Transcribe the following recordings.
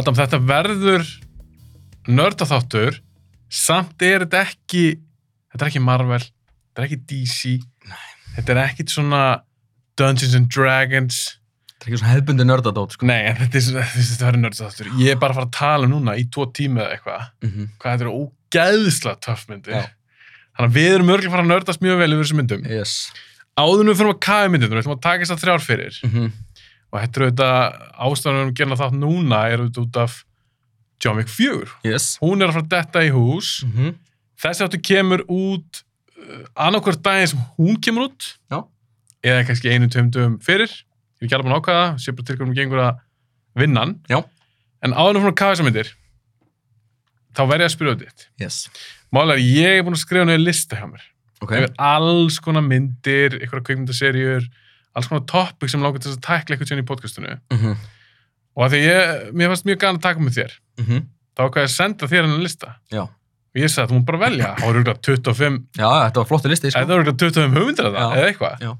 Adam, þetta verður nördaþáttur. Samt er þetta ekki þetta er ekki Marvel, þetta er ekki DC þetta er ekkit svona Dungeons and Dragons. Það er ekki svona hefbundi nördadót, sko. nei, en þetta, er, þetta verður nördaþáttur. Ég er bara að fara að tala um núna í tvo tíma eða eitthvað. Mm hvað þetta eru ógæðslega töff myndir. Já. þannig að við erum örgulega að fara að nördast mjög vel yfir þessum myndum. Yes. áður en við fyrir að kafa myndum, við ætlum að taka þess að þrjár fyrir. Mm og þetta er auðvitað ástæðan um að gera þátt núna er auðvitað út af John Wick 4 Yes. hún er að fara að detta í hús Mm þessi áttu kemur út uh, annarkvört daginn sem hún kemur út Já. eða kannski einu, tveim dögum fyrir ég er ekki alveg búin að ákvaða, sé bara til hvernig gengur að vinna hann Já. en áður en fyrir að kafa þessar myndir þá verð ég að spyrja þitt Yes. málega ég er búin að skrifa niður lista hjá mér Ok. yfir alls konar myndir, einhverja kveikmyndaserjur alls konar topic sem langar til að tækla eitthvað tjóðin í podcastinu Mm og að því ég, mér fannst mjög gana að taka með þér -hmm. þá ákvaði ég að senda þér hennar lista Já. og ég sagði að þú múr bara velja þá eru örugglega 25, Já, þetta var flottu listi, sko. eða örugglega 25 hugmyndir af það, eða eitthvað Já.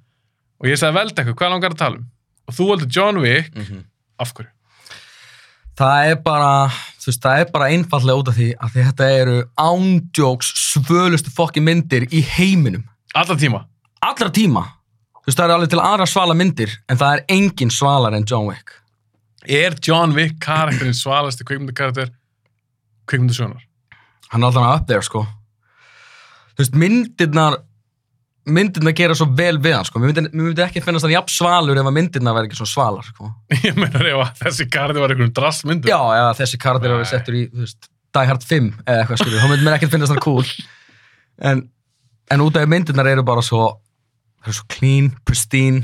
og ég sagði velda eitthvað, hvað langar að tala um og þú valdi John Wick, Mm af hverju? Það er bara, þú veist, það er bara einfallega út af því að því þetta eru ándjóks svölustu fokki myndir í heiminum. Alla tíma Allra tíma. Þú veist, það eru alveg til aðra svala myndir, en það er engin svalar en John Wick. Er John Wick karakterinn svalasti kveikmyndakarakter kveikmyndasjónar? Hann er alltaf up there, sko. Þú veist, myndirnar, myndirnar gera svo vel við hann, sko. Mér myndi, myndi ekki finnast hann jafn svalur ef að myndirnar verði ekki svona svalar, sko. ég meina ef að þessi karakter var einhverjum drassmyndu Já, ef þessi Nei. eru settur í, þú veist, Die Hard 5 eða eitthvað, skilur, þá myndi mér ekkert finnast það cool. En, en út af myndirnar eru bara svo, það eru svo clean, pristine,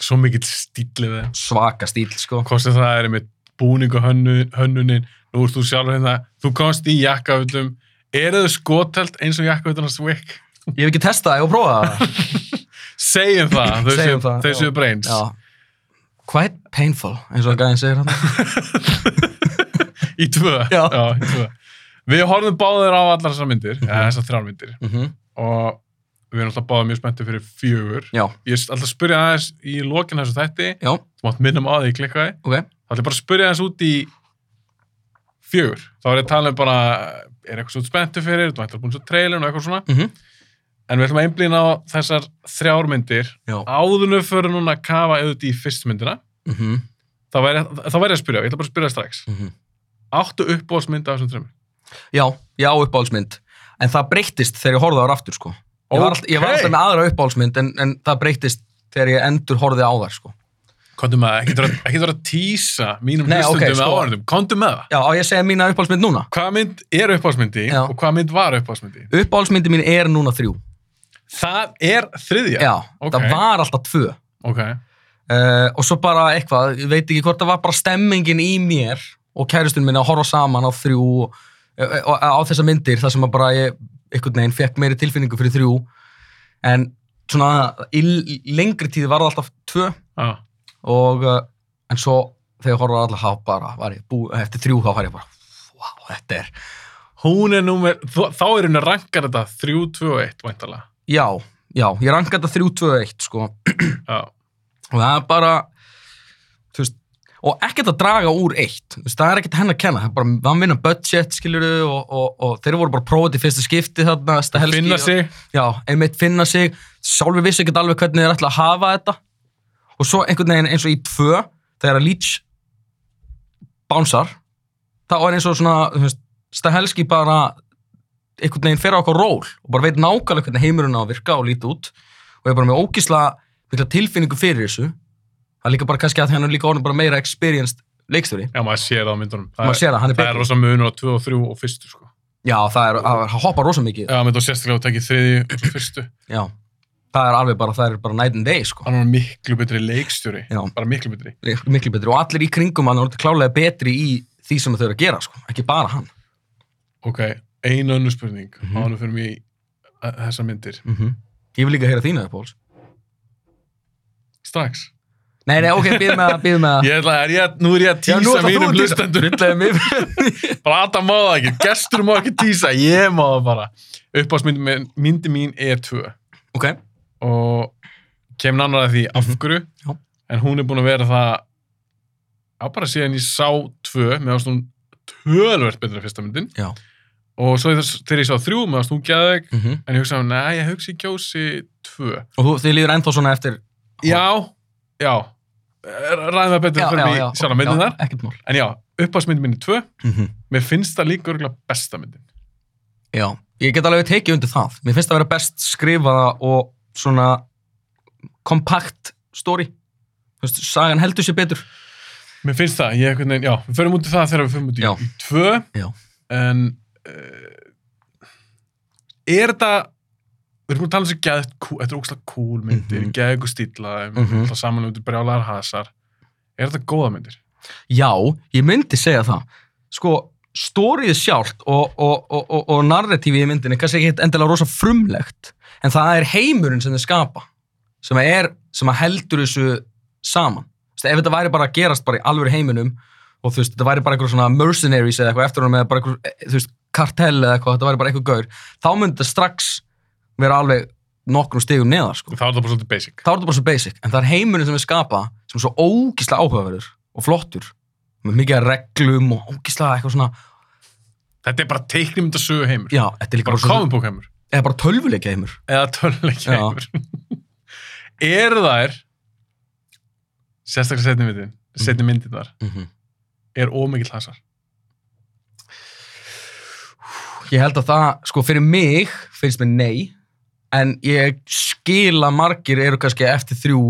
svo mikill stílið svaka stíl, sko. hvort það er með búning og hönnu, hönnunin nú ert þú sjálfur hérna, þú komst í jakkafutum eru þau skotelt eins og jakkafutum hans Wick? Ég hef ekki testað ég hef prófað segjum það, já. séu brains Já. Quite painful, eins og gæðin segir hann. í tvö, Já. í tvö við horfum báðir á allar þessar myndir þessar þrjár myndir Mm og við erum alltaf báðir mjög spenntu fyrir fjögur Já, ég er alltaf að spyrja aðeins í lokin þessu þætti já, þú mátt minnum á því klikkaði ok. þá ætlum ég bara að spyrja aðeins út í fjögur þá er ég að tala um bara er eitthvað svo spenntu fyrir, þú ætlar búin svo trailin og eitthvað svona Mm en við ætlum að einblýna á þessar þrjár myndir Já. áðunum fyrir núna að kafa auðvitað í fyrst myndina Mm -hmm. þá væri, ég að spyrja, ég að Mhm. Já, já, uppáhaldsmynd. En það breyttist þegar ég horfði á þar aftur, sko. Ég var, alltaf, ég var alltaf með aðra uppáhaldsmynd, en, en það breyttist þegar ég endur horfði á þar, sko. Kondu með það, ekki vera að tísa mínum hlustundum ok, með sko. áhörndum, kondu með það Já, á ég segja mína uppáhaldsmynd núna? hvaða mynd er uppbóðsmyndi Já. og hvaða mynd var uppbóðsmyndi Uppáhaldsmyndi mín er núna þrjú. það er þriðja Já, ok. það var alltaf tvö. ok, Uh, og svo bara eitthvað, ég veit ekki hvort það var bara stemmingin í mér og kæristun minni að horfa saman á þrjú og, og, á þessa myndir þar sem að bara ég einhvern veginn fekk meiri tilfinningu fyrir þrjú. En svona í lengri tíði var það alltaf tvö. Já, og uh, en svo þegar ég horfa á alla þá bara var ég bú, eftir þrjú þá var ég bara wow, þetta er, hún er númer þá er henni rankar þetta 3, 2 og 1 væntalega já, já ég ranka þetta þrjú, tvö, eitt sko. Já, og það er bara og ekkert að draga úr eitt. Það er ekkert henn að kenna. Það er bara, hann vinna budget, skilur og, og, og þeir voru bara prófið í fyrsta skipti þarna, finna sig. Já, einmitt finna sig, sjálfur vissi ekkert alveg hvernig þeir ætla að hafa þetta. Og svo einhvern veginn eins og í tvö þegar að Leach bánsar þá er eins og svona, Stahelski bara einhvern veginn fer á okkur ról og bara veit nákvæmlega hvernig heimurinn á að virka og líti út. Og er bara með ógísla tilfinningu fyrir þessu það er líka bara kannski að hann er líka orðin bara meira experienced leikstjóri. Já, maður sér það á myndunum. Það, maður sér það, hann er það er betri rosa munur á 2 og 3 og fyrstu sko. já, það er, það hoppar rosa mikið. Já, mynd og sérstaklega að tekja þriði og fyrstu. Já, það er alveg bara, það er bara night and day sko. hann var miklu betri leikstjóri. Já. bara miklu betri. Miklu betri. Og allir í kringum hann er orðið klálega betri í því sem þau eru að gera sko. ekki bara hann. Ok, einu önnu spurning mm Mhm. -hmm. fyrir mig uh, þessar myndir. Mm ég vil líka heyra þína strax nei, nei, ok, býð með það, býð með það. Ég ætla, er ég, nú er ég að Já, nú ætlar þú mínum að hlustendur. Mig. Bara Adam má það ekki, gestur má ekki tísa ég má það bara. Uppáðsmyndi mín, er tvö. Ok, og kemur annar að því af Mhm. hverju Já. en hún er búin að vera það á bara síðan ég sá tvö, með ást hún tölvert betur en fyrsta myndin. Já. og svo þegar ég sá þrjú, með ást hún geðveik. Mm en ég hugsaði, nei, ég hugsi eftir... Já, já, ræðum það betur fyrir mig sjálf myndin þar. Ekkert mál. En já, uppáðsmyndin minni tvö, Mm mér finnst það líka örgulega besta myndin. Já, ég get alveg tekið undir það. Mér finnst það að vera best skrifaða og svona kompakt story. Þú veist, sagan heldur sér betur. Mér finnst það, ég veginn, já, við förum út í það þegar við förum út í, Já. í tvö, Já. en uh, er þetta, við erum búin að tala um þessu cool, þetta er ógslag cool myndir, mm. -hmm. ykkur stíla, mm Mhm. -hmm. saman um þetta brjálæðar hasar, er þetta góða myndir? Já, ég myndi segja það. Sko, stórið sjálft og, og, og, og, og narratífið í myndinni kannski ekki endilega rosa frumlegt, en það er heimurinn sem þið skapa, sem er, sem heldur þessu saman. Veist, ef þetta væri bara að gerast bara í alvöru heiminum og þú veist, þetta væri bara eitthvað svona mercenaries eða eitthvað eftir honum eða bara eitthvað, eh, þú veist, kartell eða eitthvað, þetta væri bara eitthvað gaur, þá myndi þetta strax vera alveg nokkrum stigum neðar, sko. Þá er það bara svolítið basic. þá er þetta bara svo basic, en það er heimurinn sem við skapa sem er svo ógíslega áhugaverður og flottur með mikið reglum og ógíslega eitthvað svona Þetta er bara teiknumynda sögu heimur. já, þetta er líka bara book heimur. eða bara tölvuleikja heimur Eða töluleikja Já. heimur. er þær, sérstaklega setni myndin, setni myndin þar, mm -hmm. er ómikill hasar? ég held að það, sko, fyrir mig finnst mér nei en ég skil að margir eru kannski eftir þrjú.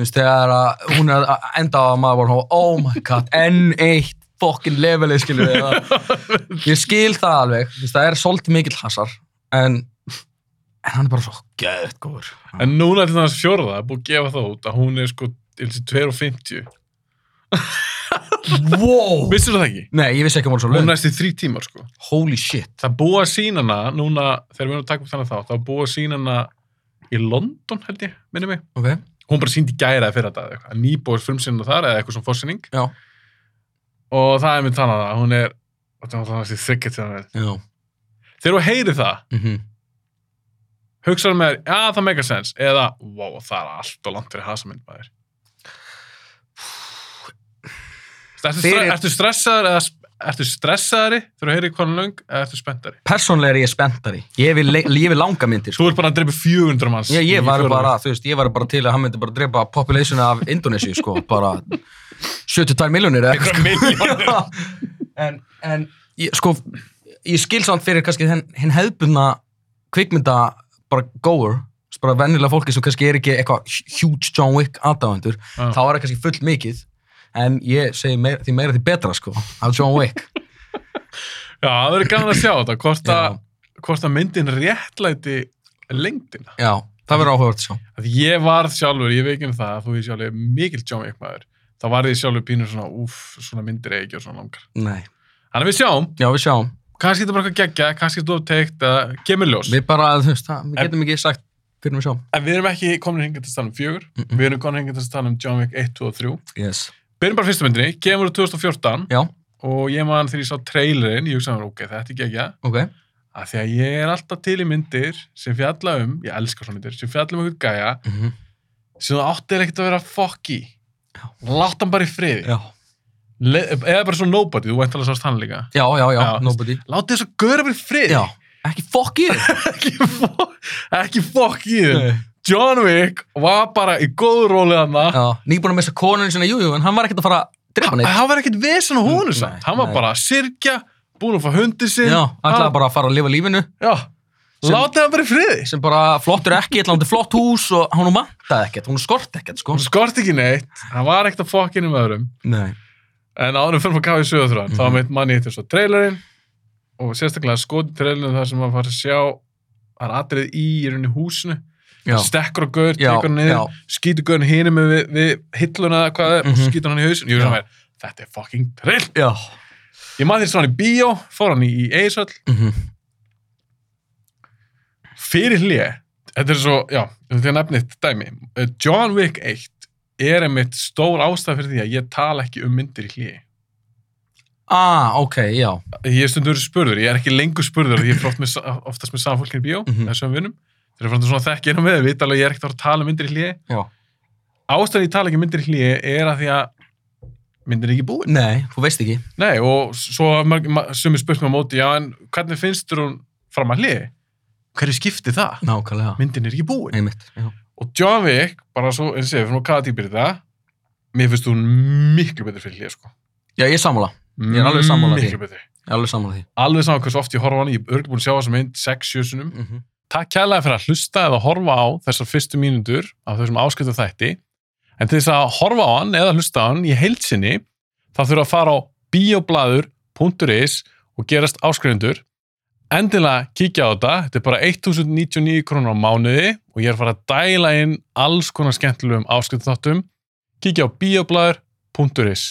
Veist, þegar að hún er að enda á að maður var oh my god, enn eitt fokkin levelið, skilur við ég skil það alveg, veist, það er svolítið mikill hasar en, en hann er bara svo gæðið góður. En núna til þess fjórða er búið að gefa það út að hún er sko til þessi 2.50. wow. Vissir það ekki? Nei, ég vissi ekki að hún var svo Hún lög næst í þrý tímar sko. Holy shit Það er búið að sína hana núna, þegar við erum að taka upp þannig þá, það er búið að sína hana í London held ég, minni mig. Ok, Hún bara síndi gæraði fyrir þetta eða eitthvað. Nýbúið frumsýnina þar eða eitthvað svona fórsýning. já, Og það er mynd þannig að hún er, þetta er næst í þryggja til hann. já Þegar þú heyrir það, mm hugsaðu með þér, já það make a sense, eða, wow, það er allt og langt fyrir hasamynd maður. Ertu, Fyrir- fyrir... ertu stressaður eða sp- ertu stressaðari þegar þú heyrir konan löng eða ertu spenntari? Persónlega er ég spenntari Ég vil, le- ég vil langa myndir sko. Þú ert bara að drepa 400 manns. ég, ég í var fjórðu bara, þú veist, ég var bara til að hann myndi bara drepa populationu af Indonési sko, bara 72 miljónir eða milljónir. sko. en, en ég, sko, ég skil samt fyrir kannski hinn hin hefðbundna kvikmynda bara goer bara vennilega fólki sem kannski er ekki eitthvað huge John Wick aðdáðendur þá er það kannski full mikið en ég segi meira, því meira því betra sko af John Wick Já, það verður gaman að sjá þetta, hvort að, að myndin réttlæti lengdina. Já, það verður áhugavert að sjá Að ég varð sjálfur, ég veikinn það, að þú er sjálfur mikill John Wick maður. þá var ég sjálfur pínur svona, úff, svona myndir eigi og svona langar. Nei, Þannig að við sjáum, já við sjáum kannski þetta bara eitthvað geggja, kannski þetta teikt, eða kemur ljós. Við bara, þú veist, það, við getum ekki sagt fyrir við sjáum En við erum ekki komin hingað til að tala um fjögur, Mm -mm. við erum komin hingað til að tala um John Wick 1, 2 og 3. Yes Byrjum bara fyrstu myndinni, kemur úr 2014 Já, og ég man þegar ég sá trailerinn, ég hugsaði mér, ok, þetta er geggja, ok að því að ég er alltaf til í myndir sem fjalla um, ég elskar svona myndir, sem fjalla um einhvern gæja mm -hmm. sem þú áttir ekkert að vera. Já. Látt hann bara í friði. Já, Le eða bara svona nobody, þú veit alveg sást hann líka. já, já, já, Já. nobody Látið þess að göra bara í friði. Já, ekki fokk í þig ekki, fo John Wick var bara í góðu róli. Já, nýbúin að missa konunni sinna, jú, jú, en hann var ekkert að fara að drepa neitt hann var ekkert vesen á honum Mm, nei, hann var nei. bara að sirkja, búin að fá hundi sinn. Já, ætlaði hann, bara að fara að lifa lífinu já, látið hann bara í friði. sem bara flottur ekki, ætlaði flott hús og hún vantaði ekkert, hún skort ekkert, sko Hún skort ekki neitt, hann var ekkert að fokkinu með öðrum. Nei En áðurum fyrir að kafa í -hmm. þá Mhm. meitt manni hittir svo trailerinn og sérstaklega skoti trailerinn þar sem maður fara að sjá það er atrið í í rauninni húsinu stekkur á gaur, tekur hann niður skýtur gaurinn hinum við, við hilluna eða hvað það er og Mhm. skýtur hann í hausin ég veist að þetta er fucking trill ég maður því svona í bíó, fór hann í, í Eishöll mm fyrir hlið þetta er svo, já, þetta er nefnið dæmi. Uh, John Wick 1 er einmitt stór ástæð fyrir því að ég tala ekki um myndir í hlið Ah, ok, já. Ég er stundur spurður, ég er ekki lengur spurður ég er oftast með samfólkinu í bíó Mhm. þessum vinnum, þeir eru frá svona þekkir með, við vita alveg ég er ekkert að tala um myndir í Já, ástæðan ég tala ekki um myndir í hlið er að því að myndin er ekki búin. Nei, þú veist ekki. Nei, og svo spurt með á móti, já, en hvernig finnst þér hún fram að hliði? Hverju skipti það? Nákvæmlega. Myndin er ekki búin. Einmitt. Já. Og John Wick, bara svo, eins og segir, fyrir hvaða típir þetta, mér finnst hún miklu betur fyrir hlið, sko. Já, ég er sammála. Ég er alveg sammála því. Miklu betur. Ég alveg sammála því. Alveg saman hversu oft ég horfa hann, ég er örgulega búin að sjá þessa mynd 6-7 sinum. Mm -hmm. Takk kærlega fyrir að hlusta eða horfa á þessar fyrstu mínútur af þessum áskiptum þætti. En til þess að horfa á hann eða hlusta á hann í heilsinni, þá þurfa að fara á bioblaður.is og gerast áskrifundur. Endilega kíkja á þetta, þetta er bara 1099 krónur á mánuði og ég er að fara að dæla inn alls konar skemmtilegum áskiptum þáttum. Kíkja á bioblaður.is